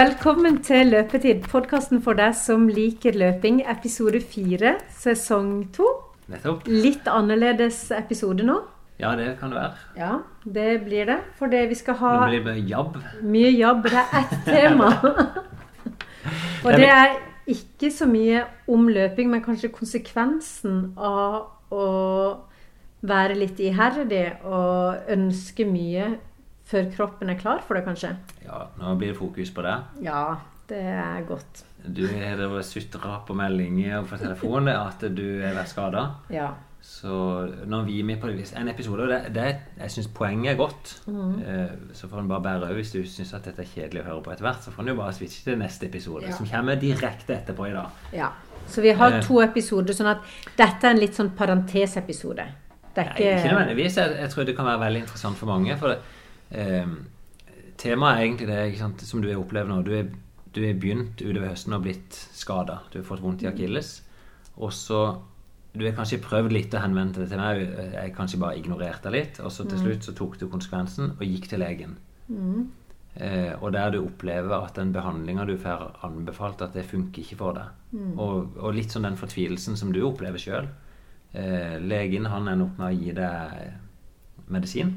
Velkommen til Løpetid, podkasten for deg som liker løping, episode fire, sesong to. Nettopp. Litt annerledes episode nå. Ja, det kan det være. Ja, det blir det. For det vi skal ha Nå blir det jabb. mye jobb. Det er ett tema. Og det er ikke så mye om løping, men kanskje konsekvensen av å være litt iherdig og ønske mye før kroppen er klar for det, kanskje. Ja, nå blir det fokus på det. Ja, det er godt. Du har sutra på meldinger og på telefon at du har vært skada. Ja. Så når vi med på en episode og det, det, Jeg syns poenget er godt. Mm. Så får en bare bære over hvis du syns at dette er kjedelig å høre på etter hvert. Så får en jo bare switche til neste episode, Ja. som kommer direkte etterpå i dag. ja. Så vi har Eh. to episoder, sånn at dette er en litt sånn parentesepisode. Det er Nei, ikke ikke nødvendigvis. Jeg, jeg tror det kan være veldig interessant for mange. For det, eh, temaet er egentlig det ikke sant, som du har opplevd nå. Du er, du er begynt utover høsten og blitt skada. Du har fått vondt i akilles. Og så Du har kanskje prøvd litt å henvende deg til meg. Jeg kanskje bare ignorerte deg litt. Og så til slutt så tok du konsekvensen og gikk til legen. Eh, og der du opplever at den behandlinga du får anbefalt, at det funker ikke for deg. Og, og litt sånn den fortvilelsen som du opplever sjøl. Eh, legen han ender opp med å gi deg medisin.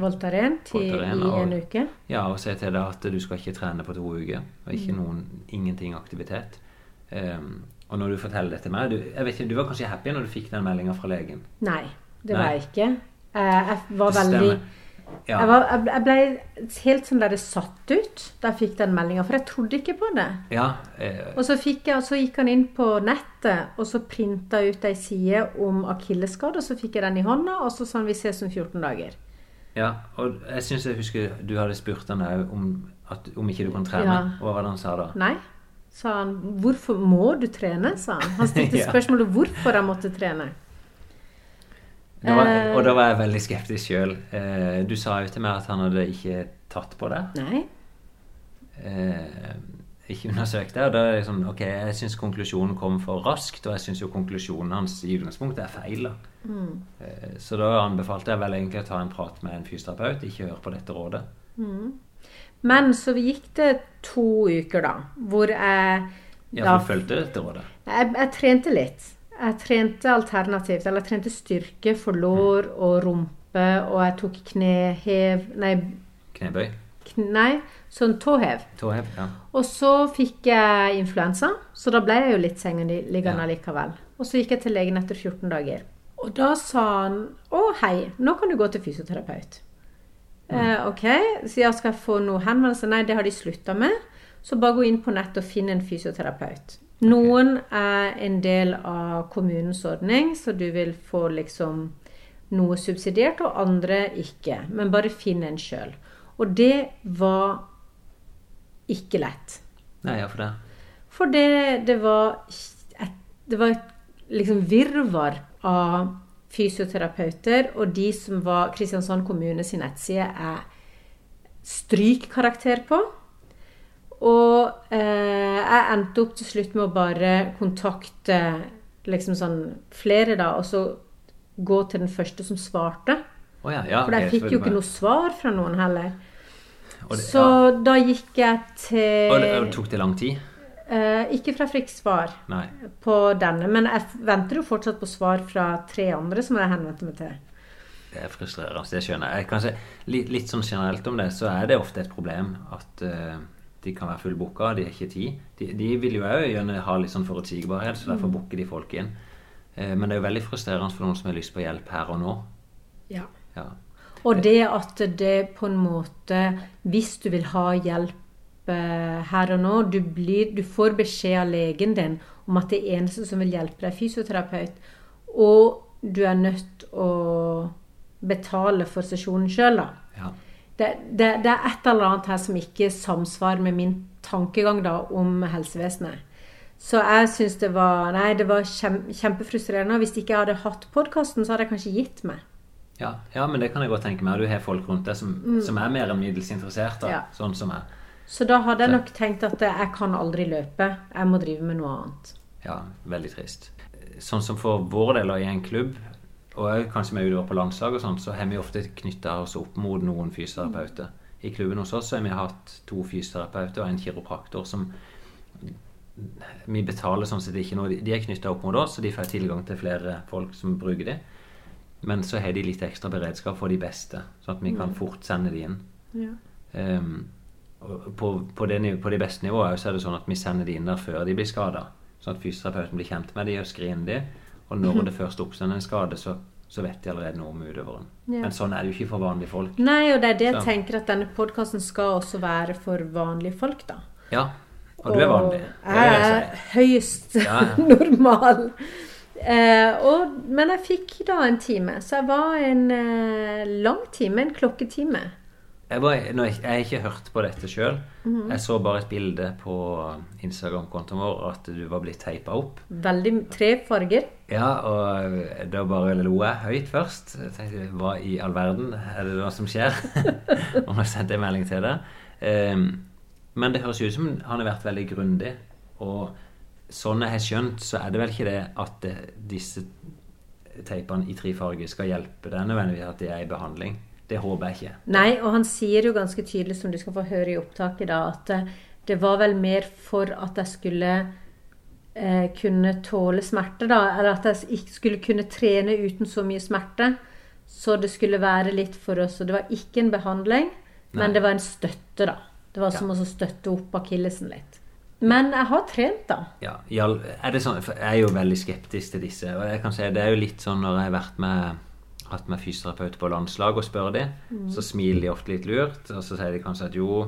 Voltaren til Voltaren, i og- en uke. Ja, og si til deg at du skal ikke trene på to uker. Og ikke noen, ingenting aktivitet. Um, og når du forteller det til meg du, jeg vet ikke, du var kanskje happy når du fikk den meldinga fra legen? Nei, det Nei. var jeg ikke. Eh, Jeg var veldig. Ja. jeg, var, jeg ble- helt sånn der det satt ut da jeg fikk den meldinga, for jeg trodde ikke på det. ja eh, Og så, jeg, og så gikk han inn på nettet og så printa ut ei side om akilleskade og så fikk jeg den i hånda, og så sa han vi ses om 14 dager. Ja. Og jeg syns jeg husker du hadde spurt han òg om, at- om ikke du kan trene. Ja. Hva var det han sa da? Nei, sa han. Hvorfor må du trene? sa han. Han stilte Ja. spørsmålet hvorfor han måtte trene. Da var, Eh. og da var jeg veldig skeptisk sjøl. Eh, du sa jo til meg at han hadde ikke tatt på det. Nei. Eh, ikke undersøkt det. Og da er det sånn, ok, jeg syns konklusjonen kom for raskt, og jeg syns jo konklusjonen hans i utgangspunktet er feil. da. Mm. Eh, så da anbefalte jeg vel egentlig å ta en prat med en fysioterapeut, ikke høre på dette rådet. Men så gikk det to uker, da, hvor jeg Ja, for du fulgte dette rådet? Jeg, jeg trente litt. Jeg trente alternativt. Eller jeg trente styrke for lår og rumpe, og jeg tok knehev Nei, Knebøy? kn, nei sånn tåhev. Tåhev? Ja. Og så fikk jeg influensa, så da ble jeg jo litt sengeliggende Ja. likevel. Og så gikk jeg til legen etter 14 dager. Og da sa han å hei, nå kan du gå til fysioterapeut. Eh, ok, så jeg skal få noe henvendelse? Nei, det har de slutta med. Så bare gå inn på nett og finn en fysioterapeut. Noen er en del av kommunens ordning, så du vil få liksom noe subsidiert, og andre ikke. Men bare finn en sjøl. Og det var ikke lett. Nei, ja, for det. For det, det var et, Det var et liksom virvar av fysioterapeuter, og de som var Kristiansand kommune sin nettside, er strykkarakter på. Og eh, jeg endte opp til slutt med å bare kontakte liksom sånn flere, da, og så gå til den første som svarte. Oh ja, ja. For jeg fikk jo ikke noe svar fra noen heller. Det, Så ja. da gikk jeg til Og det, og tok det lang tid? Eh, ikke fra Frikk svar Nei. på denne, men jeg venter jo fortsatt på svar fra tre andre som jeg henvendte meg til. Det er frustrerende, det skjønner jeg. Kanskje litt, litt sånn generelt om det, så er det ofte et problem at uh, de kan være fullbooka, de har ikke tid. De, de vil jo òg gjerne ha litt sånn forutsigbarhet, så derfor booker de folk inn. Uh, men det er jo veldig frustrerende for noen som har lyst på hjelp her og nå. Ja. Ja. Og det at det på en måte Hvis du vil ha hjelp eh, her og nå du, blir, du får beskjed av legen din om at det eneste som vil hjelpe deg, er fysioterapeut. Og du er nødt å betale for sesjonen sjøl, da. ja. det, det, det er et eller annet her som ikke samsvarer med min tankegang da, om helsevesenet. Så jeg syns det var Nei, det var kjem, kjempefrustrerende. Hvis ikke jeg hadde hatt podkasten, så hadde jeg kanskje gitt meg. Ja, ja, men det kan jeg godt tenke meg. Du har folk rundt deg som, som er mer enn middels interessert, da, Mm. Ja. sånn som jeg. Så da hadde jeg nok tenkt at jeg kan aldri løpe. Jeg må drive med noe annet. Ja, veldig trist. Sånn som for vår del i en klubb, og kanskje vi er utover på landslag og sånt, så har vi ofte knytta oss opp mot noen fysioterapeuter i klubben hos oss har vi hatt to fysioterapeuter og en kiropraktor som vi betaler sånn sett ikke noe. De er knytta opp mot oss, så de får tilgang til flere folk som bruker de. Men så har de litt ekstra beredskap for de beste, sånn at vi kan fort sende de inn. Ja. Um, på, på, det, på de beste nivåene så er det sånn at vi sender de inn der før de blir skada. Sånn at fysioterapeuten blir kjent med de og screener de. Og når det først oppstår en skade, så, så, vet de allerede noe om utøveren. Ja. Men sånn er det jo ikke for vanlige folk. Nei, og det er det jeg tenker at denne podkasten skal også være for vanlige folk, da. Ja, og du er vanlig. Det jeg er høyst Ja, ja. normal. Eh, og, men jeg fikk da en time, så jeg var en eh, lang time, en klokketime. Jeg, var, nå, jeg jeg har ikke hørt på dette sjøl. Mhm. Jeg så bare et bilde på Instagram-kontoen vår at du var blitt teipa opp. Veldig tre farger. Ja, og da bare lo jeg høyt først. Jeg tenkte, Hva i all verden er det da som skjer? og jeg sendte en melding til deg. Eh, men det høres ut som han har vært veldig grundig. Og sånn jeg har skjønt, så er det vel ikke det at det, disse teipene i tre farger skal hjelpe deg nødvendigvis at de er i behandling. Det håper jeg ikke. Nei, og han sier jo ganske tydelig, som du skal få høre i opptaket, da, at eh, det var vel mer for at jeg skulle eh, kunne tåle smerte, da. Eller at jeg ikke skulle kunne trene uten så mye smerte. Så det skulle være litt for oss. Og det var ikke en behandling, Nei. men det var en støtte, da. Det var som å støtte opp akillesen litt. Men jeg har trent, da. Ja, er det sånn, for Jeg er jo veldig skeptisk til disse. og jeg kan si Det er jo litt sånn når jeg har vært med hatt med fysioterapeuter på landslag og spør de, så smiler de ofte litt lurt. Og så sier de kanskje at jo,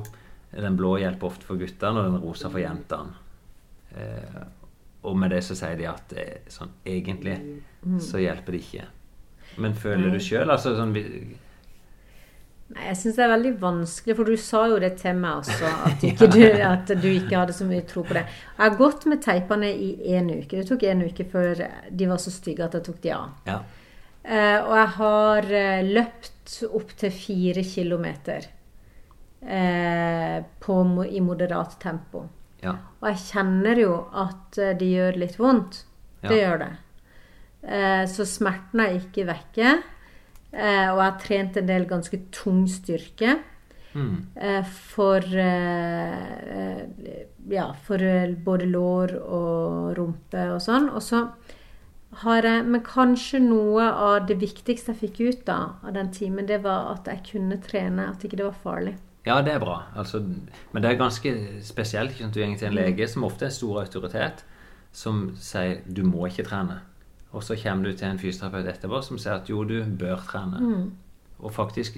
den blå hjelper ofte for guttene, og den rosa for jentene. Eh, og med det så sier de at eh, sånn, egentlig så hjelper det ikke. Men føler du sjøl altså sånn Nei, Jeg syns det er veldig vanskelig, for du sa jo det til meg også, at, ikke du, at du ikke hadde så mye tro på det. Jeg har gått med teipene i én uke. Det tok én uke før de var så stygge at jeg tok de av. Ja. Uh, og jeg har uh, løpt opptil fire kilometer uh, på, i moderat tempo. ja. Og jeg kjenner jo at det gjør litt vondt. Det Ja. gjør det. Så smerten er ikke vekke. Eh, og jeg har trent en del ganske tung styrke. Mm. Eh, for eh, Ja, for både lår og rumpe og sånn. Og så har jeg Men kanskje noe av det viktigste jeg fikk ut da, av den timen, det var at jeg kunne trene. At ikke det var farlig. Ja, det er bra. Altså, men det er ganske spesielt. Ikke sant? Du går til en lege som ofte er stor autoritet, som sier du må ikke trene. Og så kommer du til en fysioterapeut etterpå som sier at jo, du bør trene. Og faktisk,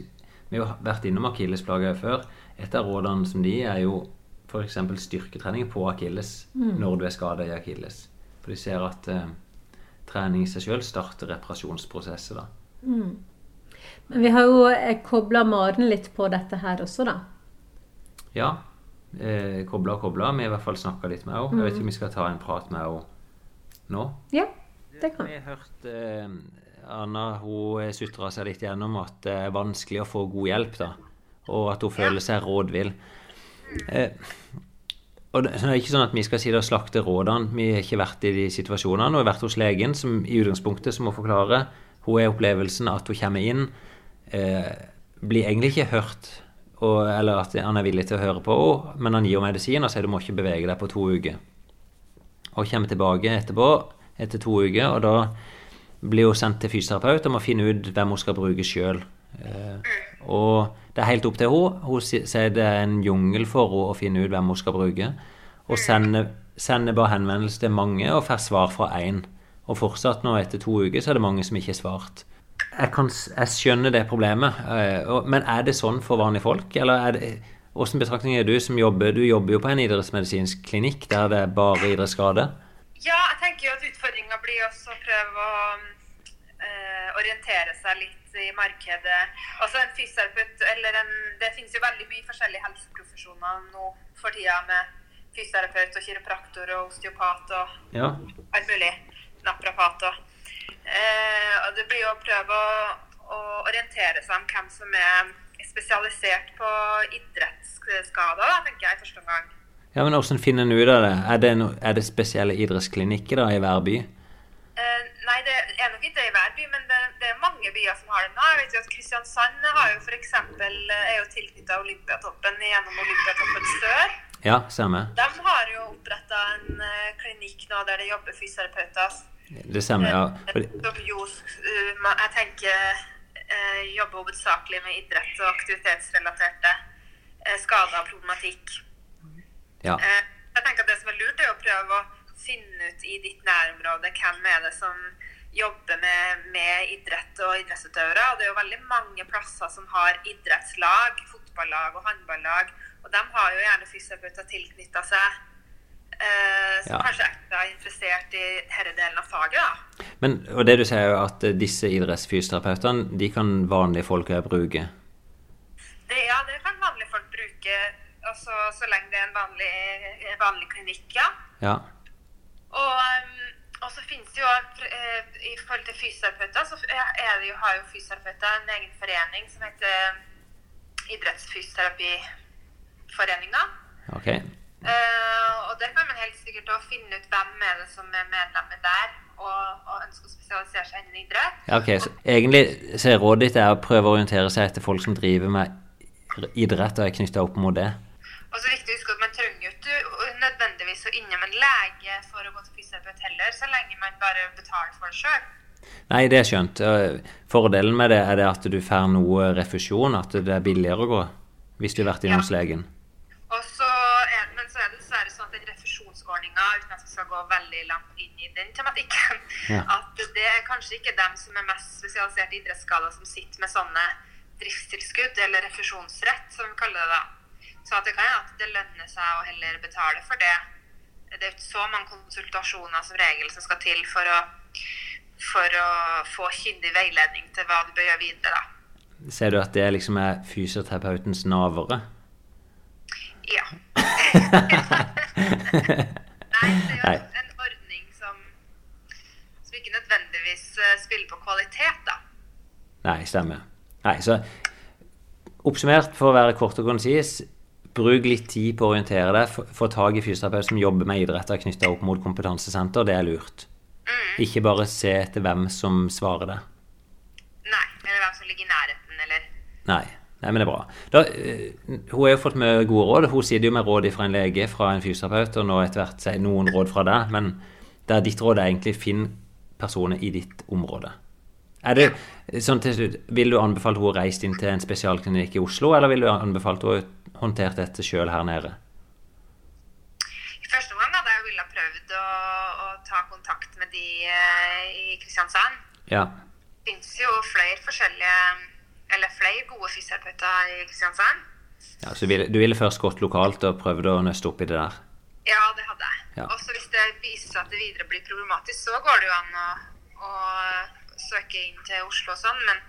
vi har vært innom akillesplager før. Et av rådene som de er jo f.eks. styrketrening på akilles når du er skada i akilles. For de ser at eh, trening i seg sjøl starter reparasjonsprosesset. da. Men vi har jo eh, kobla Maren litt på dette her også, da. Ja. Eh, kobla og kobla. Vi har i hvert fall snakka litt med henne. Jeg vet ikke om vi skal ta en prat med henne nå. Ja, det kan Vi har hørt eh, Anna hun sutra seg litt gjennom at det er vanskelig å få god hjelp, da. Og at hun føler seg rådvill. Eh, og det, så det er ikke sånn at vi skal si det og slakte rådene. Vi har ikke vært i de situasjonene. Hun har vært hos legen, som i utgangspunktet som må forklare. Hun er opplevelsen at hun kommer inn, eh, blir egentlig ikke hørt, og, eller at han er villig til å høre på henne, men han gir henne medisin og sier du må ikke bevege deg på to uker. Og kommer tilbake etterpå, etter to uker, og da blir hun sendt til fysioterapeut og må finne ut hvem hun skal bruke sjøl. Eh, og det er helt opp til henne. Hun sier det er en jungel for henne å finne ut hvem hun skal bruke. Og sender, sender bare henvendelse til mange og får svar fra én. Og fortsatt nå etter to uker så er det mange som ikke har svart. Jeg, kan, jeg skjønner det problemet, eh, men er det sånn for vanlige folk? Eller er det hvordan betraktning er du som jobber Du jobber jo på en idrettsmedisinsk klinikk der det er bare idrettsskade? Ja, jeg tenker jo at utfordringa blir også å prøve å eh, orientere seg litt i markedet. Altså en fysioterapeut eller en Det finnes jo veldig mye forskjellige helseprofesjoner nå for tida med fysioterapeut og kiropraktor og osteopat og Ja. alt mulig. Naprapat og eh, Og det blir jo å prøve å, å orientere seg om hvem som er spesialisert på idrettsskader, da, tenker jeg i første omgang. Ja, men Hvordan finner en ut av det? Er det, no, er det spesielle idrettsklinikker da i hver by? Uh, nei, det er nok ikke det i hver by, men det, det, er mange byer som har det nå. Jeg vet jo at Kristiansand har jo for eksempel, er jo tilknyttet Olympiatoppen gjennom Olympiatoppen Sør. Ja, stemmer. De har jo oppretta en uh, klinikk nå der det jobber fysioterapeuter. Det stemmer, ja. Som jo, uh, jeg tenker, jobber hovedsakelig med idrett og aktivitetsrelaterte skader og problematikk. Ja. jeg tenker at det som er lurt, er å prøve å finne ut i ditt nærområde hvem er det som jobber med, med idrett og idrettsutøvere. Og det er jo veldig mange plasser som har idrettslag, fotballag og håndballag. Og de har jo gjerne fysioterapeuter tilknytta seg. Eh, som ja. kanskje er ekstra interessert i denne delen av faget. da. Men, og det du sier jo at disse idrettsfysioterapeutene, de kan vanlige folk bruke? Det, ja, det kan vanlige folk bruke. Altså, så lenge det er en vanlig, vanlig klinikk, ja. ja. Og, um, og, så finnes det jo uh, I forhold til fysioterapeuter, så det har jo fysioterapeuter en egen forening som heter Idrettsfysioterapiforeninga. Okay. Uh, og der kan man helt sikkert også finne ut hvem er det som er medlemmer der, og, og ønsker å spesialisere seg innen idrett. Ja, ok, så Egentlig så rådet ditt er å prøve å orientere seg etter folk som driver med idrett og er knytta opp mot det? Og så er det viktig å huske at Man trenger jo ikke nødvendigvis å innom en lege for å gå til fysioterapeut heller, så lenge man bare betaler for det sjøl. Nei, det er skjønt. Fordelen med det er det at du får noe refusjon, at det er billigere å gå hvis du har vært innom ja. legen. Så er, men så er det dessverre sånn at den refusjonsordninga, uten at vi skal gå veldig langt inn i den tematikken, ja. at det er kanskje ikke dem som er mest spesialisert i idrettsskader, som sitter med sånne driftstilskudd, eller refusjonsrett, som vi kaller det da. Så at det kan hende at det lønner seg å heller betale for det. Det er ikke så mange konsultasjoner som regel som skal til for å, for å få kyndig veiledning til hva du bør gjøre videre. da. Ser du at det liksom er fysioterapeutens navere? Ja. Nei, det er jo en ordning som, som ikke nødvendigvis eh, spiller på kvalitet, da. Nei, stemmer. Nei, så Oppsummert, for å være kort og konsis, Bruk litt tid på å orientere deg. Få tak i fysioterapeut som jobber med idretter knytta opp mot kompetansesenter. Det er lurt. Mm. Ikke bare se etter hvem som svarer det. Nei, eller hvem som ligger i nærheten, eller Nei. Nei, men det er bra. Da, uh, hun har jo fått med gode råd. Hun sitter jo med råd fra en lege, fra en fysioterapeut, og nå etter hvert sier noen råd fra deg. Men det er ditt råd er egentlig finn personer i ditt område. Er det, sånn til slutt, Vil du anbefale henne å reise inn til en spesialklinikk i Oslo, eller vil du anbefale henne håndtert dette sjøl her nede? I første omgang hadde jeg villet prøvd å, å, ta kontakt med de eh, i Kristiansand. Ja. Det fins jo flere forskjellige eller flere gode fysioterapeuter i Kristiansand. Ja, Så du ville først gått lokalt og prøvd å nøste opp i det der? Ja, det hadde jeg. Ja. Også hvis det viser seg at det videre blir problematisk, så går det jo an å, å søke inn til Oslo og sånn. Men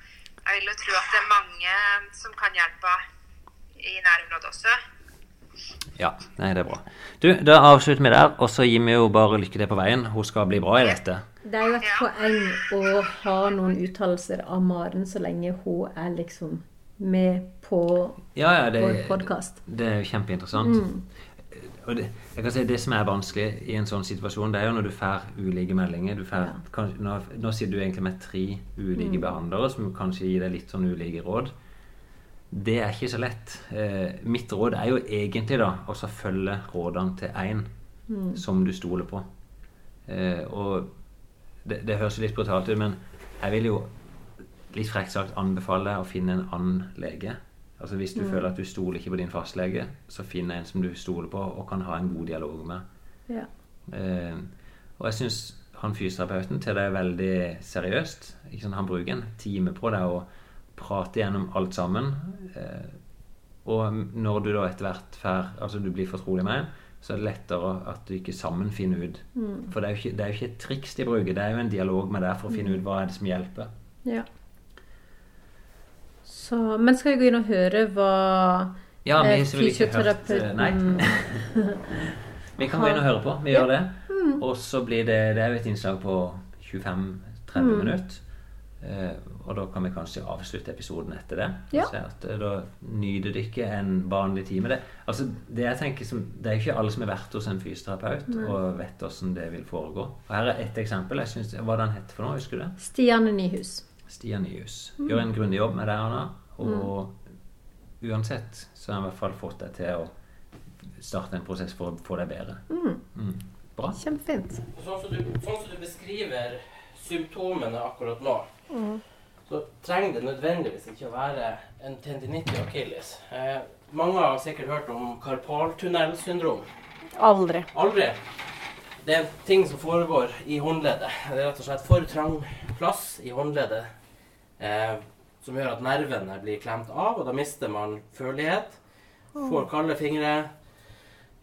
jeg vil jo tro at det er mange som kan hjelpe i nærområdet også. Ja, nei, det er bra. Du, Da avslutter vi der, og så gir vi jo bare lykke til på veien. Hun skal bli bra i dette. Det er jo et poeng å ha noen uttalelser av Maren så lenge hun er liksom med på ja, ja, det, podkast. Det er jo kjempeinteressant. Mm. Og det, jeg kan si det som er vanskelig i en sånn situasjon, det er jo når du får ulike meldinger. Får, ja. kanskje, nå, nå, sitter du egentlig med tre ulike mm. behandlere som kanskje gir deg litt sånn ulike råd. Det er ikke så lett. Eh, mitt råd er jo egentlig da å følge rådene til én mm. som du stoler på. Eh, og det, det høres litt brutalt ut, men jeg vil jo litt frekt sagt anbefale å finne en annen lege. Altså Hvis du mm. føler at du stoler ikke på din fastlege, så finn en som du stoler på og kan ha en god dialog med. Ja. Eh, og jeg syns han fysioterapeuten til det er veldig seriøst. Han bruker en time på det. og prate gjennom alt sammen. Eh, og når du da etter hvert fær, altså du blir fortrolig med en, så er det lettere at du ikke sammen finner ut. Mm. For det er, jo ikke, det er jo ikke et triks de bruker, det er jo en dialog med deg for å finne mm. ut hva er det som hjelper. Ja. Så, men skal vi gå inn og høre hva ja, vi, eh, fysioterapeuten Nei. vi kan gå inn og høre på. Vi gjør det. Mm. Og så blir det Det er jo et innslag på 25-30 mm. minutter. Eh, og da kan vi kanskje avslutte episoden etter det. Ja. se at, eh, da nyter dere en vanlig time. Det, altså, det jeg tenker som, det er ikke alle som har vært hos en fysioterapeut og vet hvordan det vil foregå. Og her er ett eksempel. jeg synes, Hva den het for noe? Husker du det? Stian Nyhus. Stian Nyhus. Gjør en grundig jobb med det, Anna. Og uansett så har han i hvert fall fått deg til å starte en prosess for å få deg bedre. Mm. Bra. Kjempefint. Sånn som, du, sånn som du beskriver symptomene akkurat nå, så trenger det nødvendigvis ikke å være en tendinitt i akilles. Eh, mange har sikkert hørt om karpaltunnelsyndrom. Aldri. Aldri. Det er ting som foregår i håndleddet. Det er rett og slett for trang plass i håndleddet eh, som gjør at nervene blir klemt av, og da mister man følelighet. Får kalde fingre,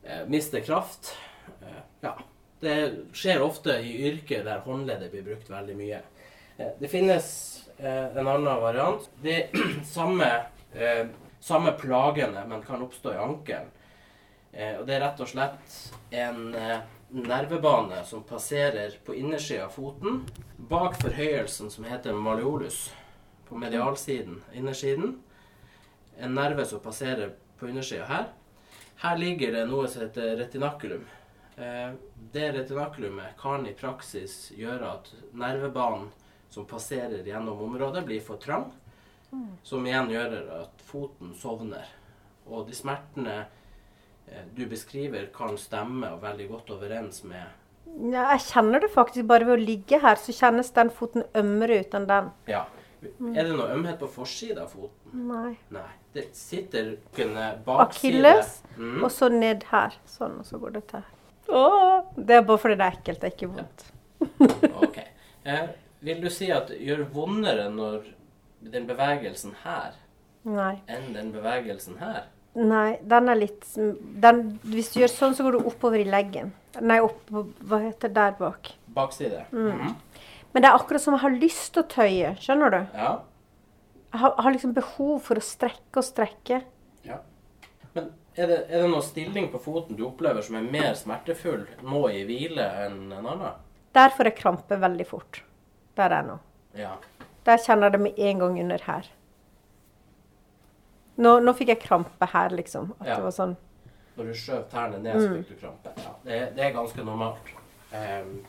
eh, mister kraft. Eh, ja. Det skjer ofte i yrker der håndleddet blir brukt veldig mye. Eh, det finnes eh, en annen variant. Det samme, eh, samme plagene, men kan oppstå i ankelen. Og det er rett og slett en nervebane som passerer på innersida av foten, bak forhøyelsen som heter maleolus. på medialsiden, innersiden. En nerve som passerer på undersida her. Her ligger det noe som heter retinakulum. Det retinakulumet kan i praksis gjøre at nervebanen som passerer gjennom området, blir for trang. Som igjen gjør at foten sovner. Og de smertene eh, du beskriver, kan stemme og veldig godt overens med Ja, jeg kjenner det faktisk bare ved å ligge her, så kjennes den foten ømmere ut enn den. Ja. Er det noe ømhet på forsida av foten? Nei. Nei. Det sitter kunne bakside Akilles, Mm. og så ned her. Sånn, og så går det til her. Åh, det er bare fordi det er ekkelt, det er ikke vondt. Ok. Eh, vil du si at det gjør vondere når den bevegelsen her Nei. enn den bevegelsen her? Nei, den er litt den, Hvis du gjør sånn, så går du oppover i leggen. Nei, opp Hva heter der bak? Bakside? Mhm. Men det er akkurat som jeg har lyst til å tøye. Skjønner du? Ja. Jeg har, har liksom behov for å strekke og strekke. ja. Men er det, er det noen stilling på foten du opplever som er mer smertefull nå i hvile enn en annen? Der får jeg krampe veldig fort. Der er nå. Ja. Der kjenner jeg det med en gang under her. Nå, nå fikk jeg krampe her, liksom. At Ja. det var sånn Når du skjøv tærne ned, så fikk du krampe. Ja, det, det er ganske normalt. Um,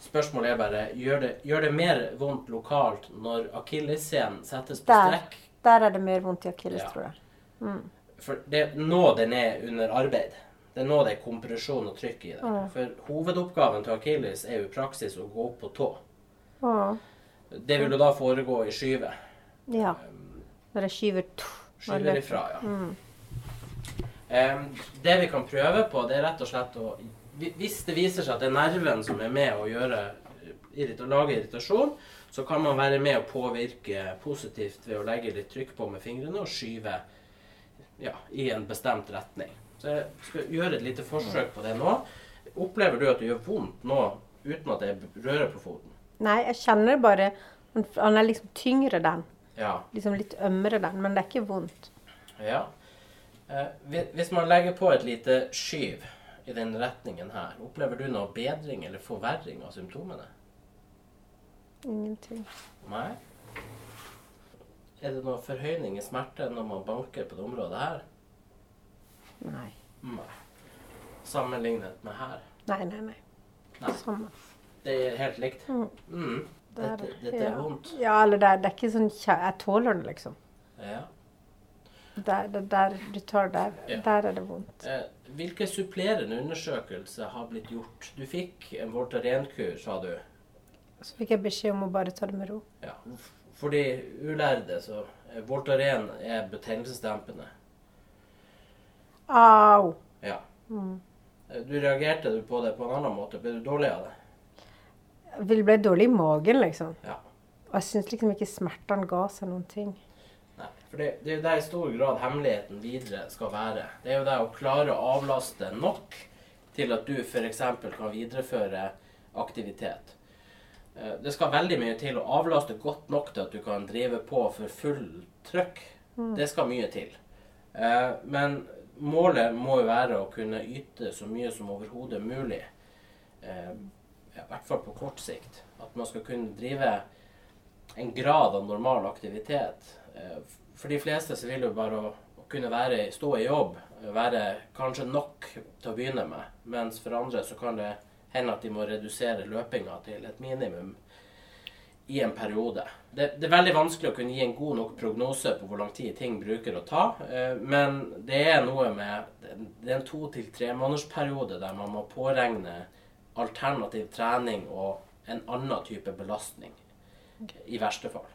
spørsmålet er bare gjør det, gjør det mer vondt lokalt når akillessenen settes på Der. strekk? Der er det mer vondt i akilles, Ja. tror jeg. For det er nå den er under arbeid. Det er nå det er kompresjon og trykk i det. For hovedoppgaven til akilles er jo i praksis å gå opp på tå. Det vil jo da foregå i skyve. Ja. Når jeg skyver to, Skyver ifra, ja. Em, det vi kan prøve på, det er rett og slett å Hvis det viser seg at det er nerven som er med å gjøre å lage irritasjon, så kan man være med å påvirke positivt ved å legge litt trykk på med fingrene og skyve ja, i en bestemt retning. Så jeg skal gjøre et lite forsøk på det nå. Opplever du at det gjør vondt nå uten at jeg rører på foten? Nei, jeg kjenner bare Han han er liksom tyngre, den. Ja. Liksom litt ømmere, den. Men det er ikke vondt. Ja. Eh, hvis man legger på et lite skyv i den retningen her, opplever du noe bedring eller forverring av symptomene? Ingenting. Nei? Er det noe forhøyning i smerte når man banker på det området her? Nei. Nei. Sammenlignet med her? Nei, nei, nei. Nei. Samme. Det er helt likt? Mm. Mm. Dette, dette er vondt? Ja, eller det er, det ikke sånn Jeg tåler det, liksom. Ja. Der, det, der du tar der, Ja. der er det vondt. Eh, hvilke supplerende undersøkelser har blitt gjort? Du fikk en Voltaren-kur, sa du. Så fikk jeg beskjed om å bare ta det med ro. Ja. For de ulærde, så eh, Voltaren er betennelsesdempende. Au! Ja. Mm. Eh, Du reagerte du på det på en annen måte? Ble du dårlig av det? Ville bli dårlig i magen, liksom. Ja. Og jeg syns liksom ikke smertene ga seg noen ting. Nei. For det, det er jo der i stor grad hemmeligheten videre skal være. Det er jo det å klare å avlaste nok til at du f.eks. kan videreføre aktivitet. Eh, Det skal veldig mye til å avlaste godt nok til at du kan drive på for full trøkk. Det skal mye til. Eh, Men målet må jo være å kunne yte så mye som overhodet mulig. I hvert fall på kort sikt. At man skal kunne drive en grad av normal aktivitet. Eh, For de fleste så vil jo bare å, å kunne være, stå i jobb være kanskje nok til å begynne med. Mens for andre så kan det hende at de må redusere løpinga til et minimum i en periode. Det, det er veldig vanskelig å kunne gi en god nok prognose på hvor lang tid ting bruker å ta. eh, Men det er noe med Det er en to til tre månedersperiode der man må påregne alternativ trening og en annen type belastning. I verste fall.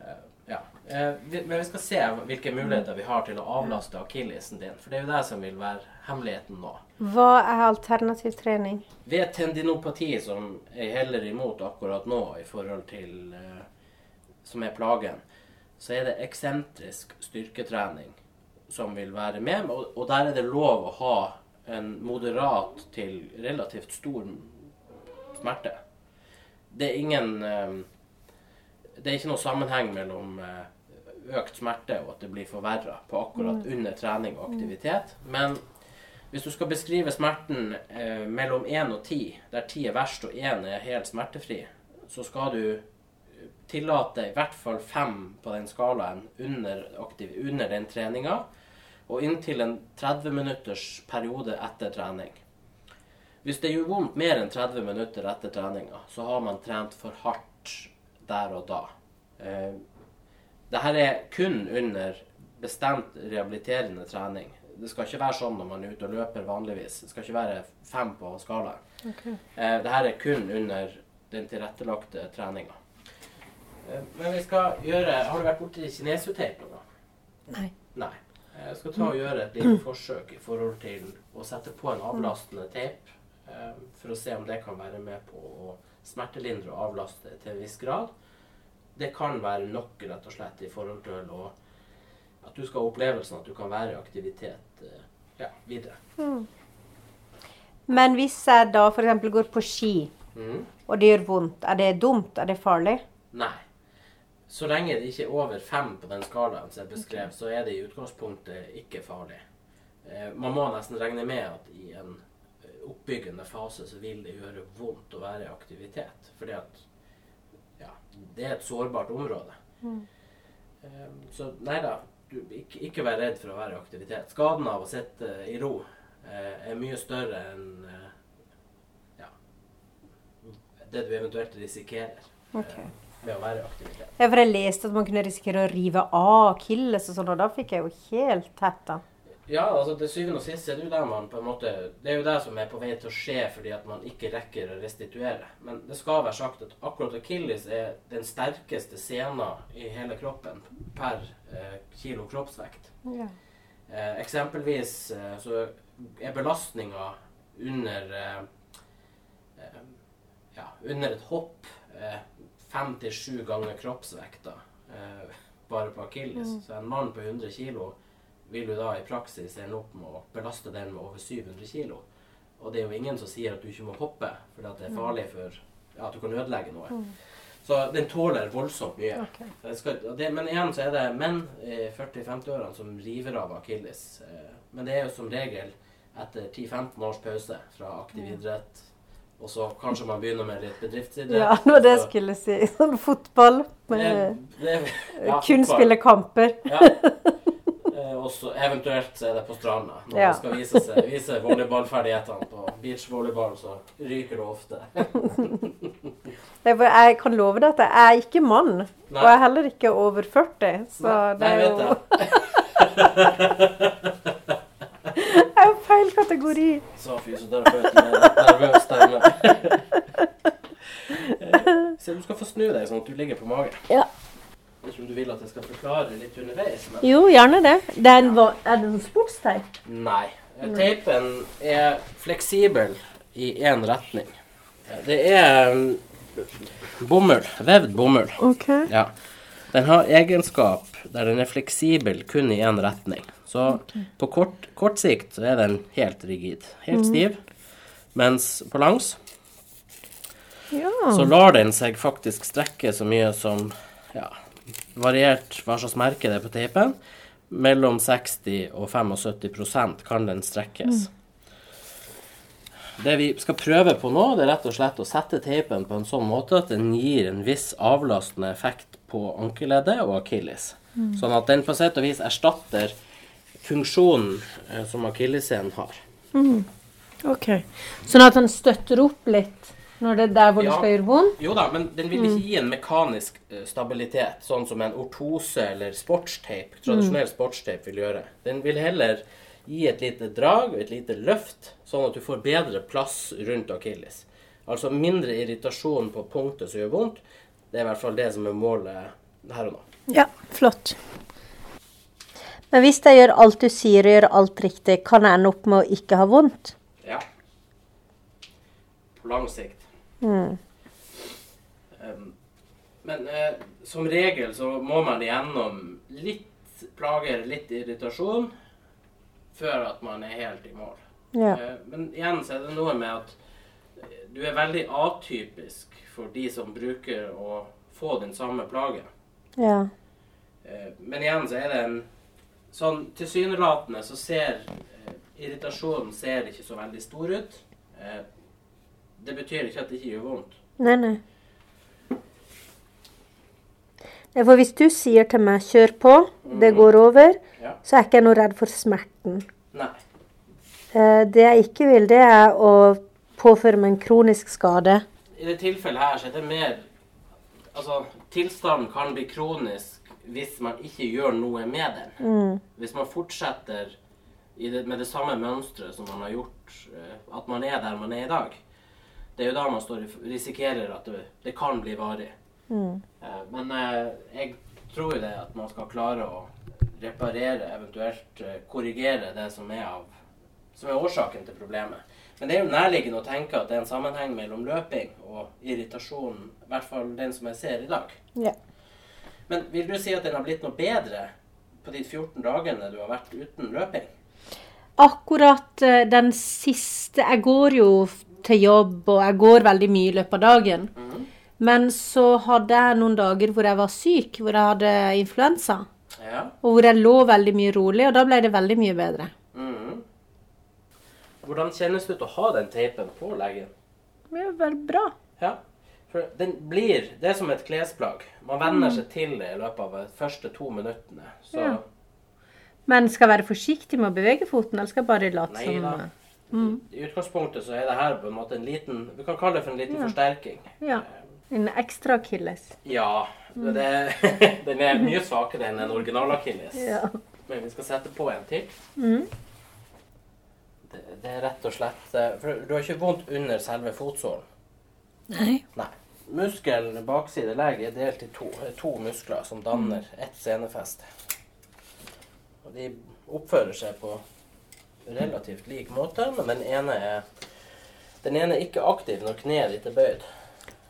Uh, Ja. uh, vi- Men vi skal se hvilke muligheter vi har til å avlaste akillesen din. For det er jo det som vil være hemmeligheten nå. Hva er alternativ trening? Ved tendinopati, som jeg heller imot akkurat nå i forhold til uh, Som er plagen, så er det eksentrisk styrketrening som vil være med. Og, og der er det lov å ha en moderat til relativt stor smerte. Det er ingen eh, Det er ikke noe sammenheng mellom eh, økt smerte og at det blir forverra på akkurat under trening og aktivitet. Men hvis du skal beskrive smerten eh, mellom 1 og 10, der 10 er verst og 1 er helt smertefri, så skal du tillate i hvert fall 5 på den skalaen under, aktiv, under den treninga, og inntil en 30 minutters periode etter trening. Hvis det gjør vondt mer enn 30 minutter etter treninga, så har man trent for hardt der og da. Eh, Dette er kun under bestemt rehabiliterende trening. Det skal ikke være sånn når man er ute og løper vanligvis. Det skal ikke være fem på skalaen. Okay. Dette er kun under den tilrettelagte treninga. Eh, Men vi skal gjøre Har du vært borti kinesioteip noen gang? Nei. Nei. Jeg skal ta og gjøre et lite forsøk i forhold til å sette på en avlastende teip. eh, For å se om det kan være med på å smertelindre og avlaste til en viss grad. Det kan være nok, rett og slett, i forhold til å at du skal ha opplevelsen at du kan være i aktivitet eh, ja, videre. Men hvis jeg da f.eks. går på ski, mm. og det gjør vondt, er det dumt? Er det farlig? Nei. Så lenge det ikke er over fem på den skalaen som jeg beskrev, så er det i utgangspunktet ikke farlig. Eh, man må nesten regne med at i en eh, oppbyggende fase så vil det gjøre vondt å være i aktivitet. Fordi at ja, det er et sårbart område. Mm. så nei da, du, ikke, ikke vær redd for å være i aktivitet. Skaden av å sitte i ro eh, er mye større enn eh, ja, det du eventuelt risikerer Ok. Ved å være i aktivitet. Ja, for jeg leste at man kunne risikere å rive av akilles og sånn, og da fikk jeg jo helt tett Ja, altså til syvende og sist er det jo der man på en måte Det er jo det som er på vei til å skje fordi at man ikke rekker å restituere. Men det skal være sagt at akkurat akilles er den sterkeste sena i hele kroppen per eh, kilo kroppsvekt. Ja. Eh, eksempelvis eh, så er belastninga under eh, eh, ja, under et hopp eh, fem til sju ganger kroppsvekta eh, bare på akilles. Så en mann på 100 kilo vil jo da i praksis ende opp med å belaste den med over 700 kilo. Og det er jo ingen som sier at du ikke må hoppe, fordi at det er farlig for ja, at du kan ødelegge noe. Så den tåler voldsomt mye. Okay. Skal, det, men igjen så er det menn i 40-50-årene som river av akilles. Eh, Men det er jo som regel etter 10-15 års pause fra aktiv idrett. Og så kanskje man begynner med litt bedriftsidrett. Ja, det var det jeg skulle si. Sånn fotball med det, ja, kun spille kamper. Ja. Eh, Og så eventuelt så er det på stranda. Når Ja. man skal vise, seg, vise volleyballferdighetene på beachvolleyball, så ryker det ofte. Det Jeg kan love deg at jeg er ikke mann, Nei. og jeg er heller ikke over 40. Så Nei, det er jo vet Jeg er jo feil kategori. Sa fysioterapeuten med nervøs stemme. Så du skal få snu deg sånn at du ligger på magen. Ja. Vet ikke om du vil at jeg skal forklare litt underveis. Men Jo, gjerne det. det er, en, er det en sportsteip? nei. Teipen er fleksibel i én retning. Det er um, bomull. Vevd bomull. OK. Ja. Den har egenskap der den er fleksibel kun i én retning. Så på kort, kort sikt så er den helt rigid. Helt stiv. Mens på langs Ja. så lar den seg faktisk strekke så mye som ja, variert hva slags merke det er på teipen. Mellom 60 og 75% kan den strekkes. Det vi skal prøve på nå, det er rett og slett å sette teipen på en sånn måte at den gir en viss avlastende effekt på ankeleddet og akilles. Sånn at den på sett og vis erstatter funksjonen eh, som akillesen har. Ok. Sånn at den støtter opp litt når det er der hvor det skal gjøre vondt? Jo da, men den vil ikke gi en mekanisk eh, stabilitet, sånn som en ortose eller sportsteip, tradisjonell sportsteip vil gjøre. Den vil heller gi et lite drag og et lite løft, sånn at du får bedre plass rundt akilles. Altså mindre irritasjon på punktet som gjør vondt. Det er i hvert fall det som er målet her og nå. Ja, flott. Men hvis jeg gjør alt du sier og gjør alt riktig, kan jeg ende opp med å ikke ha vondt? Ja. På lang sikt. Mm. Um, men eh, som regel så må man igjennom litt plager, litt irritasjon, før at man er helt i mål. Ja. Eh, men igjen så er det noe med at eh, du er veldig atypisk for de som bruker å få den samme plagen. Ja. Eh, Men igjen så er det en sånn tilsynelatende så ser eh, irritasjonen ser ikke så veldig stor ut. Eh, det betyr ikke at det ikke gjør vondt. Nei, nei. Ja, For hvis du sier til meg 'kjør på, det går over', Ja. så er ikke jeg noe redd for smerten. Nei. Eh, Det jeg ikke vil, det er å påføre meg en kronisk skade. I det tilfellet her så er det mer Altså, tilstanden kan bli kronisk hvis man ikke gjør noe med den. Mm. Hvis man fortsetter i det, med det samme mønsteret som man har gjort, eh, at man er der man er i dag. Det er jo da man står, risikerer at det, det kan bli varig. Mm. Eh, Men eh, jeg tror jo det at man skal klare å reparere, eventuelt korrigere det som er, av, som er årsaken til problemet. Men det er jo nærliggende å tenke at det er en sammenheng mellom løping og irritasjon, i hvert fall den som jeg ser i dag. Ja. Men vil du si at den har blitt noe bedre på de 14 dagene du har vært uten løping? Akkurat eh, den siste Jeg går jo til jobb, og jeg går veldig mye i løpet av dagen. Men så hadde jeg noen dager hvor jeg var syk, hvor jeg hadde influensa. Ja. Og hvor jeg lå veldig mye rolig, og da ble det veldig mye bedre. Mm. Hvordan kjennes det ut å ha den teipen på leggen? Det er veldig bra. Ja, for den blir Det er som et klesplagg. Man venner seg til det i løpet av de første to minuttene. Så Ja. Men skal være forsiktig med å bevege foten, eller skal bare late som da. i utgangspunktet så er det her på en måte en liten Vi kan kalle det for en liten Ja. forsterking. Ja. En ekstra akilles. Ja. Det, den er mye svakere enn en original-akilles. Ja. Men vi skal sette på en til. Mm. Det, det er rett og slett eh, For du har ikke vondt under selve fotsålen. Nei. Nei. Muskelen bakside legg er delt i to. Er to muskler som danner ett senefeste. Og de oppfører seg på relativt lik måte, men den ene er den ene er ikke aktiv når kneet ditt er bøyd.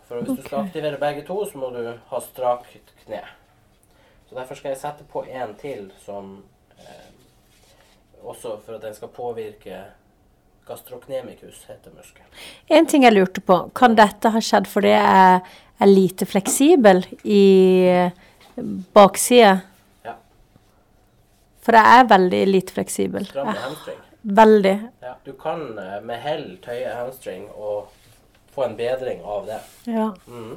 For hvis du skal aktivere begge to, så må du ha strakt kne. Så derfor skal jeg sette på en til som eh, Også for at den skal påvirke gastrocnemicus, heter muskelen. En ting jeg lurte på. Kan dette ha skjedd fordi jeg er lite fleksibel i baksida? Ja. For jeg er veldig lite fleksibel. Stram i hamstring. Veldig. Ja, du kan eh, med hell tøye hamstring og få en bedring av det. Ja. Mm.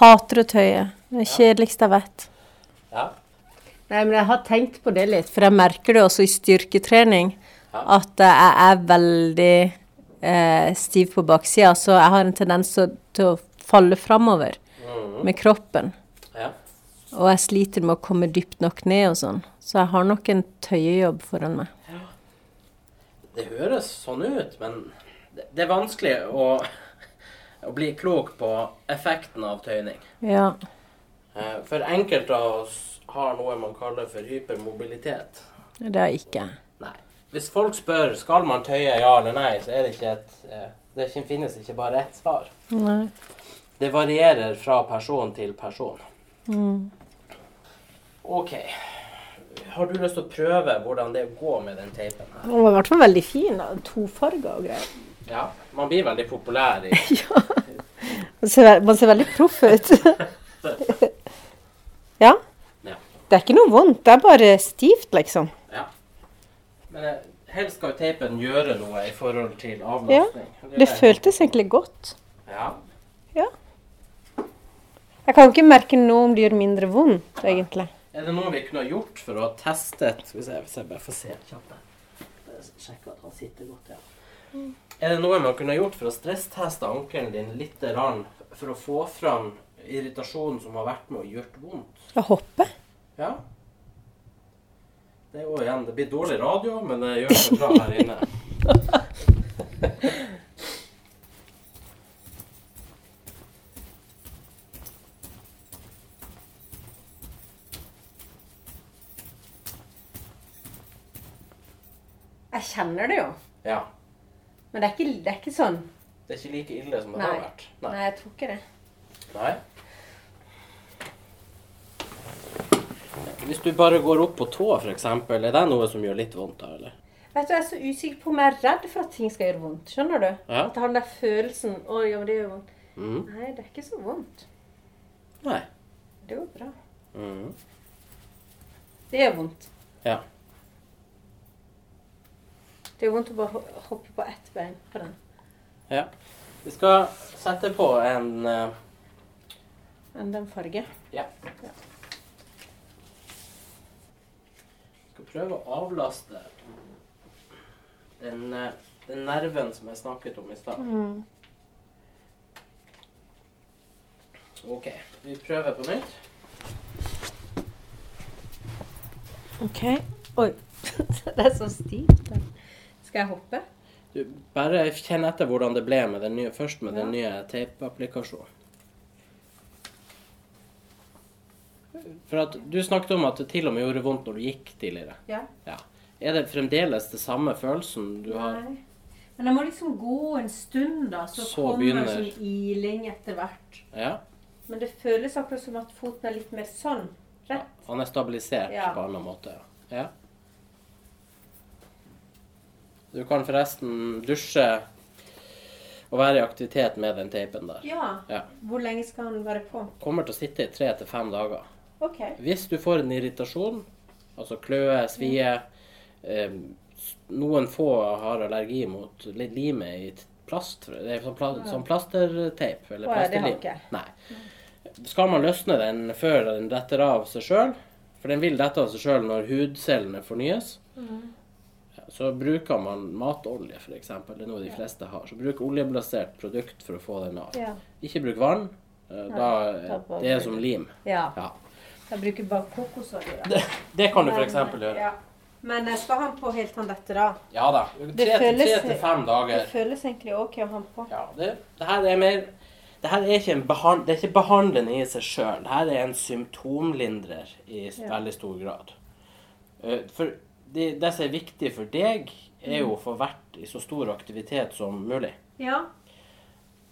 Hater å tøye. Det er kjedeligste jeg vet. Ja. Nei, men jeg har tenkt på det litt, for jeg merker det også i styrketrening. At jeg er veldig eh, stiv på baksida, så jeg har en tendens til, å falle framover Mhm. med kroppen. ja. Og jeg sliter med å komme dypt nok ned og sånn. Så jeg har nok en tøyejobb foran meg. Ja. Det høres sånn ut, men det, det er vanskelig å, å bli klok på effekten av tøyning. Ja. Eh, For enkelte av oss har noe man kaller for hypermobilitet. Det har ikke jeg. Hvis folk spør skal man tøye ja eller nei, så er det ikke et eh, Det finnes ikke bare ett svar. Nei. Det varierer fra person til person. Mm. OK. Har du lyst til å prøve hvordan det går med den teipen her? Den var i hvert fall veldig fin. Tofarga og greier. Ja, man blir veldig populær i Ja. Man ser, man ser veldig proff ut. ja. Ja. Det er ikke noe vondt, det er bare stivt, liksom. Men helst skal jo teipen gjøre noe i forhold til avlastning. Ja, Det føltes egentlig godt. Ja. ja. Jeg kan ikke merke noe om det gjør mindre vondt, egentlig. Er det noe vi kunne ha gjort for å ha testet Skal vi se, hvis jeg bare får se kjapt. Sjekke at han sitter godt, ja. Er det noe man kunne ha gjort for å stressteste ankelen din litt for å få fram irritasjonen som har vært med og gjort vondt? Å hoppe? Ja. Det jo igjen, det blir dårlig radio, men det gjør seg bra her inne. Jeg kjenner det jo. Ja. Men det er ikke, det er ikke sånn. Det er ikke like ille som det Nei. har vært. Nei, Nei. jeg tror ikke det. Nei. Hvis du bare går opp på tå, f.eks., er det noe som gjør litt vondt da, eller? Vet du, Jeg er så usikker på om jeg er redd for at ting skal gjøre vondt. Skjønner du? Ja. At jeg har den der følelsen Å, ja, men det gjør vondt. Mm. Nei, det er ikke så vondt. Nei. Det går bra. Mm. Det gjør vondt. Ja. Det gjør vondt å bare hoppe på ett bein på den. ja. Vi skal sette på en uh... Enn den farge. Ja. Skal prøve å avlaste den, eh, den nerven som jeg snakket om i stad. Mm. OK. Vi prøver på nytt. OK. Oi. det er så stivt. Skal jeg hoppe? Du, bare kjenn etter hvordan det ble med den nye, først med den Ja. nye teipapplikasjonen. For at du snakket om at det til og med gjorde vondt når du gikk tidligere. Ja. Ja. Er det fremdeles det samme følelsen du har? Nei. Men jeg må liksom gå en stund, da. Så, Så kommer begynner- det sånn iling etter hvert. Ja. Men det føles akkurat som at foten er litt mer sånn. Rett. Han er stabilisert Ja. på en annen måte. Ja. ja. Du kan forresten dusje og være i aktivitet med den teipen der. Ja. Ja. Hvor lenge skal han være på? Kommer til å sitte i tre til fem dager. OK. Hvis du får en irritasjon, altså kløe, svie eh, Noen få har allergi mot lime i plast. Det er sånn, pla sånn plasterteip. Eller plasterlim. Nei. Skal man løsne den før den detter av seg sjøl, for den vil dette av seg sjøl når hudcellene fornyes, Mm. så bruker man matolje, f.eks. Det er noe de fleste har. Så bruk oljeblasert produkt for å få den av. Ja. Ikke bruk vann. eh, da det er som lim. ja. Jeg bruker bare kokosolje. da. Det, det kan du Men, f.eks. gjøre. Ja. Men jeg skal ha den på helt til han detter av. Ja da. Det Tre, til- føles- tre til fem Det dager. føles egentlig OK å ha den på. Ja, det, det her er mer det her er ikke, en behand, det er ikke behandlende i seg sjøl. Det her er en symptomlindrer i s- Ja. veldig stor grad. Eh, For det, det som er viktig for deg, er jo å få vært i så stor aktivitet som mulig. Ja.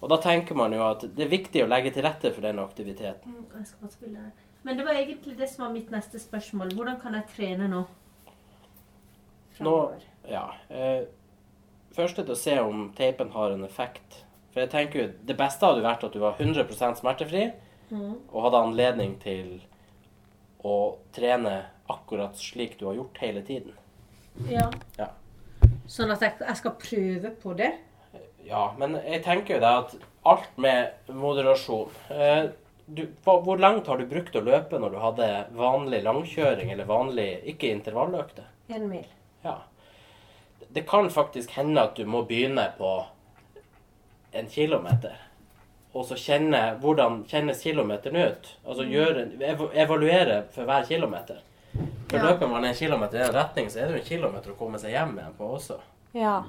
Og da tenker man jo at det er viktig å legge til rette for den aktiviteten. Mm, Jeg skal bare spille her. Men det var egentlig det som var mitt neste spørsmål. Hvordan kan jeg trene nå? Nå, ja. Eh, først er det å se om teipen har en effekt. For jeg tenker jo, Det beste hadde vært at du var 100 smertefri Mm. og hadde anledning til å trene akkurat slik du har gjort hele tiden. Ja. Ja. Sånn at jeg, jeg skal prøve på det? Ja, men jeg tenker jo det at alt med moderasjon eh, du, Hvor langt har du brukt å løpe når du hadde vanlig langkjøring eller vanlig ikke intervalløkte? En mil. Ja. Det kan faktisk hende at du må begynne på en kilometer. Og så kjenne hvordan kjennes kilometeren ut. Altså gjøre, ev- evaluere for hver kilometer. For Ja. løper man en kilometer i en retning, så er det jo en kilometer å komme seg hjem igjen på også. Ja.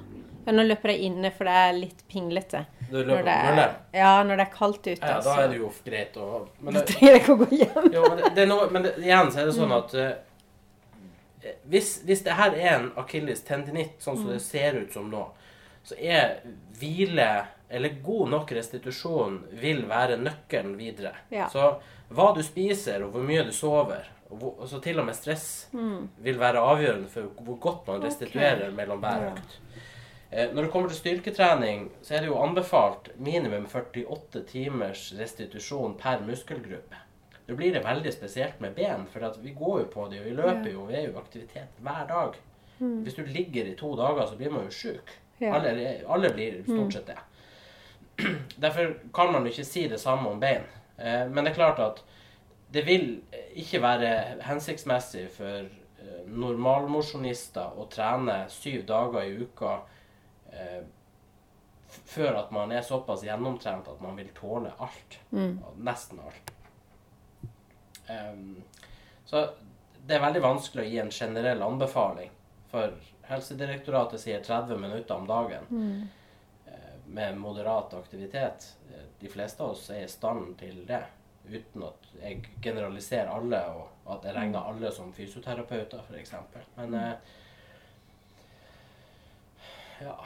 Men nå løper jeg inne, for det er litt pinglete. Du Når det er, ja, når det er kaldt ute. Ja, da er det jo greit å men det, Du trenger ikke å gå hjem. jo, men det, det noe, men det, igjen så er det sånn at uh, hvis, hvis det her er en akilles tendinitt, sånn som det ser ut som nå, så er hvile eller god nok restitusjon vil være nøkkelen videre. Ja. Så hva du spiser, og hvor mye du sover, og hvor, altså til og med stress, Mm. vil være avgjørende for hvor godt man restituerer restituerer mellom hver økt. Eh, Når det kommer til styrketrening, så er det jo anbefalt minimum 48 timers restitusjon per muskelgruppe. Da blir det veldig spesielt med ben, for vi går jo på det, og vi løper jo, vi er jo i aktivitet hver dag. Hvis du ligger i to dager, så blir man jo sjuk. Alle, alle blir stort sett det. Derfor kan man jo ikke si det samme om bein. Eh, men det er klart at det vil ikke være hensiktsmessig for eh, normalmosjonister å trene syv dager i uka eh, før at man er såpass gjennomtrent at man vil tåle alt. Nesten alt. Um, så det er veldig vanskelig å gi en generell anbefaling. For Helsedirektoratet sier 30 minutter om dagen mm. med moderat aktivitet. Eh, De fleste av oss er i stand til det. Uten at jeg generaliserer alle, og at jeg regner alle som fysioterapeuter, f.eks. Men eh, ja.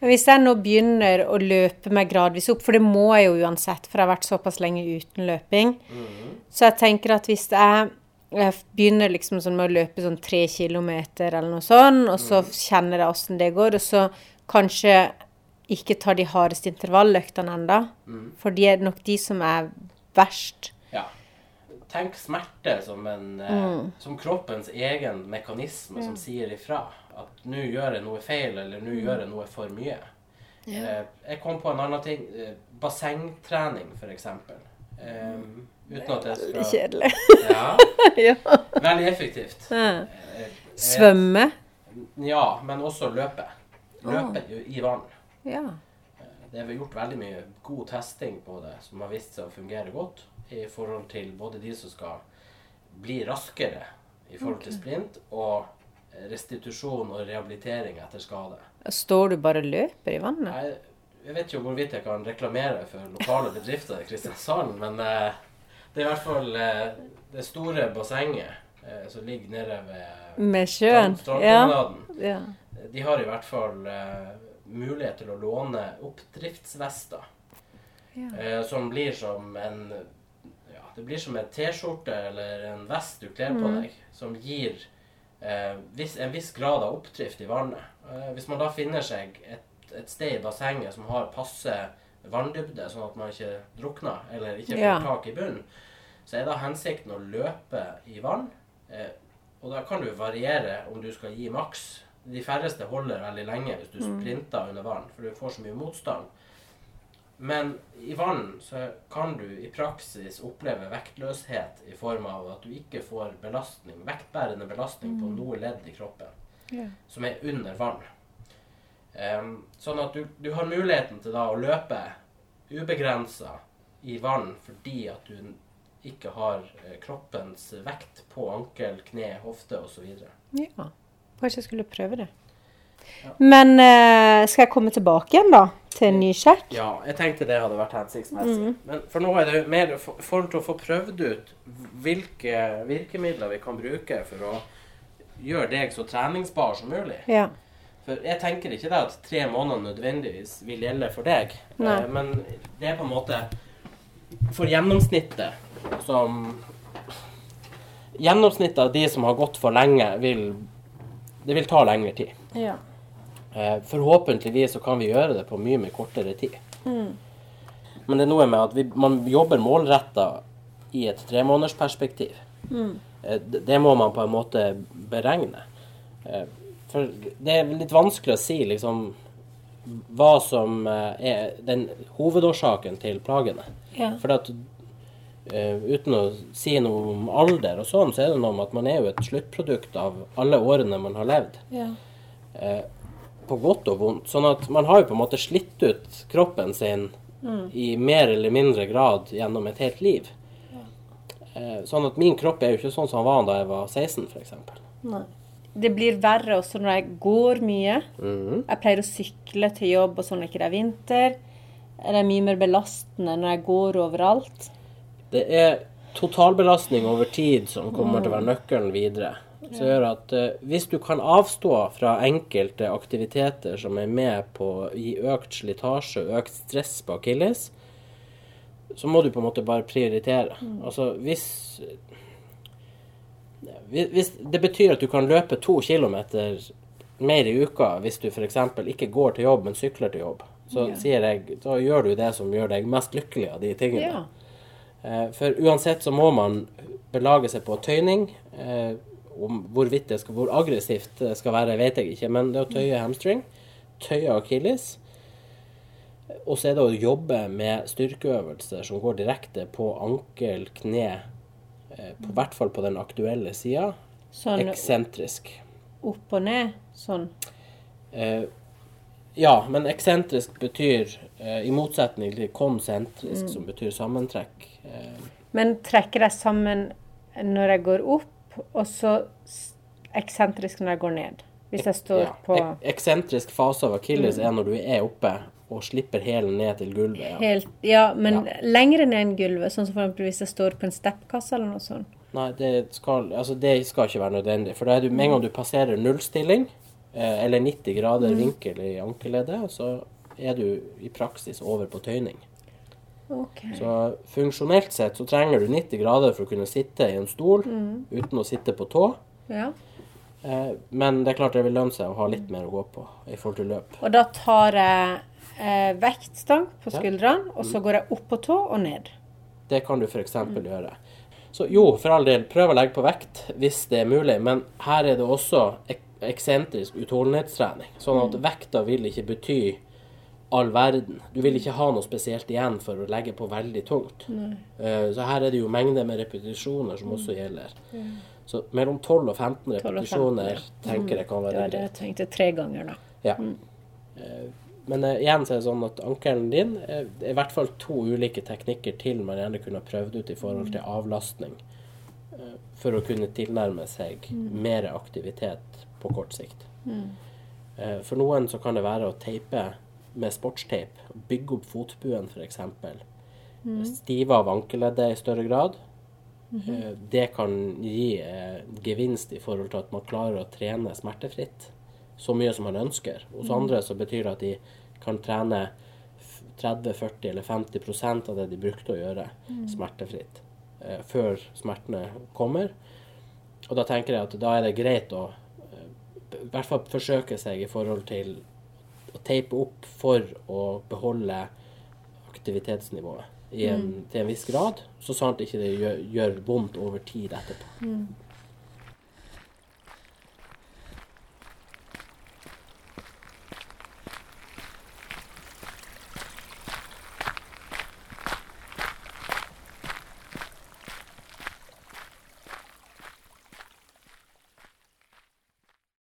Hvis jeg nå begynner å løpe meg gradvis opp, for det må jeg jo uansett, for jeg har vært såpass lenge uten løping, så jeg tenker at hvis jeg, jeg begynner liksom sånn med å løpe sånn tre kilometer eller noe sånn, og så kjenner jeg åssen det går, og så kanskje ikke tar de hardeste intervalløktene enda, for de er nok de som er verst. ja. Tenk smerte som, en, eh, som kroppens egen mekanisme som sier ifra. At nå gjør jeg noe feil, eller nå gjør jeg noe for mye. Eh, jeg kom på en annen ting. Eh, bassengtrening, f.eks. Eh, uten at jeg skal Kjedelig. Ja, ja. veldig effektivt. Ja. Svømme. Ja, men også løpe. Løpe i- i vann. Ja. Det er gjort veldig mye god testing på det som har vist seg å fungere godt i forhold til både de som skal bli raskere i forhold til sprint, og restitusjon og rehabilitering etter skade. Står du bare og løper i vannet? Jeg, jeg vet ikke hvorvidt jeg kan reklamere for lokale bedrifter i Kristiansand, men eh, det er i hvert fall eh, det store bassenget eh, som ligger nede ved Med sjøen? Ja. Ja. De har i hvert fall mulighet til å låne oppdriftsvester. Ja. Som blir som en ja, Det blir som en T-skjorte eller en vest du kler på Mm. deg, som gir viss, en viss grad av oppdrift i vannet. Eh, hvis man da finner seg et, et sted i bassenget som har passe vanndybde, sånn at man ikke drukner eller ikke får Ja. tak i bunnen, så er da hensikten å løpe i vann. Eh, og da kan du variere om du skal gi maks. De færreste holder veldig lenge hvis du sprinter under vann, for du får så mye motstand. Men i vann så kan du i praksis oppleve vektløshet i form av at du ikke får belastning, vektbærende belastning på noe ledd i kroppen yeah. som er under vann. Um, sånn at du, du har muligheten til da å løpe ubegrensa i vann fordi at du ikke har eh, kroppens vekt på ankel, kne, hofte osv. Ja. Kanskje jeg skulle prøve det. Men eh, skal jeg komme tilbake igjen, da? Til en ny sjekk? Ja, jeg tenkte det hadde vært hensiktsmessig. Men for nå er det mer for, å få prøvd ut hvilke virkemidler vi kan bruke for å gjøre deg så treningsbar som mulig. Ja. For jeg tenker ikke det at tre måneder nødvendigvis vil gjelde for deg. Nei. Eh, Men det er på en måte for gjennomsnittet som Gjennomsnittet av de som har gått for lenge, vil Det vil ta lengre tid. ja. Eh, Forhåpentligvis så kan vi gjøre det på mye mye kortere tid. Men det er noe med at vi, man jobber målretta i et tremånedersperspektiv. Eh, det- Det må man på en måte beregne. Eh, For det er litt vanskelig å si liksom hva som er den hovedårsaken til plagene. Ja. For at Uh, uten å si noe om alder og sånn, så er det noe med at man er jo et sluttprodukt av alle årene man har levd ja. På godt og vondt. Sånn at man har jo på en måte slitt ut kroppen sin i mer eller mindre grad gjennom et helt liv. Ja. sånn at min kropp er jo ikke sånn som han var da jeg var 16, f.eks. Det blir verre også når jeg går mye. Mm. Jeg pleier å sykle til jobb og sånn når det ikke er vinter. Det er mye mer belastende når jeg går overalt. Det er totalbelastning over tid som kommer til å være nøkkelen videre. Som gjør at eh, hvis du kan avstå fra enkelte aktiviteter som er med på å gi økt slitasje og økt stress på akilles, så må du på en måte bare prioritere. Altså hvis hvis- det betyr at du kan løpe to kilometer mer i uka hvis du f.eks. ikke går til jobb, men sykler til jobb, så Ja. sier jeg, da gjør du det som gjør deg mest lykkelig av de tingene. Eh, For uansett så må man belage seg på tøyning, eh, om hvorvidt det skal, hvor aggressivt det skal være, vet jeg ikke. Men det å tøye hamstring, tøye akilles, og så er det å jobbe med styrkeøvelser som går direkte på ankel, kne, eh, på hvert fall på den aktuelle sida. Sånn Eksentrisk. opp og ned. Sånn. Eh, ja, men eksentrisk betyr, eh, i motsetning til konsentrisk, som betyr sammentrekk eh, Men trekker jeg sammen når jeg går opp, og så eksentrisk når jeg går ned. Hvis jeg står ja. på eksentrisk fase av akilles er når du er oppe og slipper hælen ned til gulvet. Ja. helt Ja, men Ja. lengre ned enn gulvet. Sånn som for hvis jeg står på en steppkasse eller noe sånt. Nei, det skal, altså det skal ikke være nødvendig. For med en gang du passerer nullstilling, eh, eller 90 grader vinkel i ankeleddet, så er du i praksis over på tøyning. Ok. Så funksjonelt sett så trenger du 90 grader for å kunne sitte i en stol uten å sitte på tå. Ja. Eh, men det er klart det vil lønne seg å ha litt mer å gå på i forhold til løp. Og da tar jeg eh, vektstang på Ja. skuldrene, og så går jeg opp på tå og ned. Det kan du f.eks. gjøre. Så jo, for all del, prøv å legge på vekt hvis det er mulig, men her er det også ek eksentrisk utholdenhetstrening. Sånn at vekta vil ikke bety all verden. Du vil ikke ha noe spesielt igjen for å legge på veldig tungt. Eh, Så her er det jo mengder med repetisjoner som også gjelder. Så mellom 12 og 15 12 og 15, repetisjoner ja. tenker jeg kan Det greit. var det tenkte jeg tenkte tre ganger, da. Ja. Mm. Men eh, igjen så er det sånn at ankelen din eh, er i hvert fall to ulike teknikker til man gjerne kunne prøvd ut i forhold til avlastning. eh, For å kunne tilnærme seg mer aktivitet på kort sikt. Eh, For noen så kan det være å teipe med sportsteip. Bygge opp fotbuen f.eks. Stive av ankeleddet i større grad. Eh, Det kan gi eh, gevinst i forhold til at man klarer å trene smertefritt så mye som man ønsker. Hos andre så betyr det at de kan trene 30-40 eller 50% av det de brukte å gjøre, smertefritt eh, før smertene kommer. Og da tenker jeg at da er det greit å eh, i hvert fall forsøke seg i forhold til teipe opp for å beholde aktivitetsnivået i en, til en viss grad, så sant ikke det gjør, gjør vondt over tid etterpå.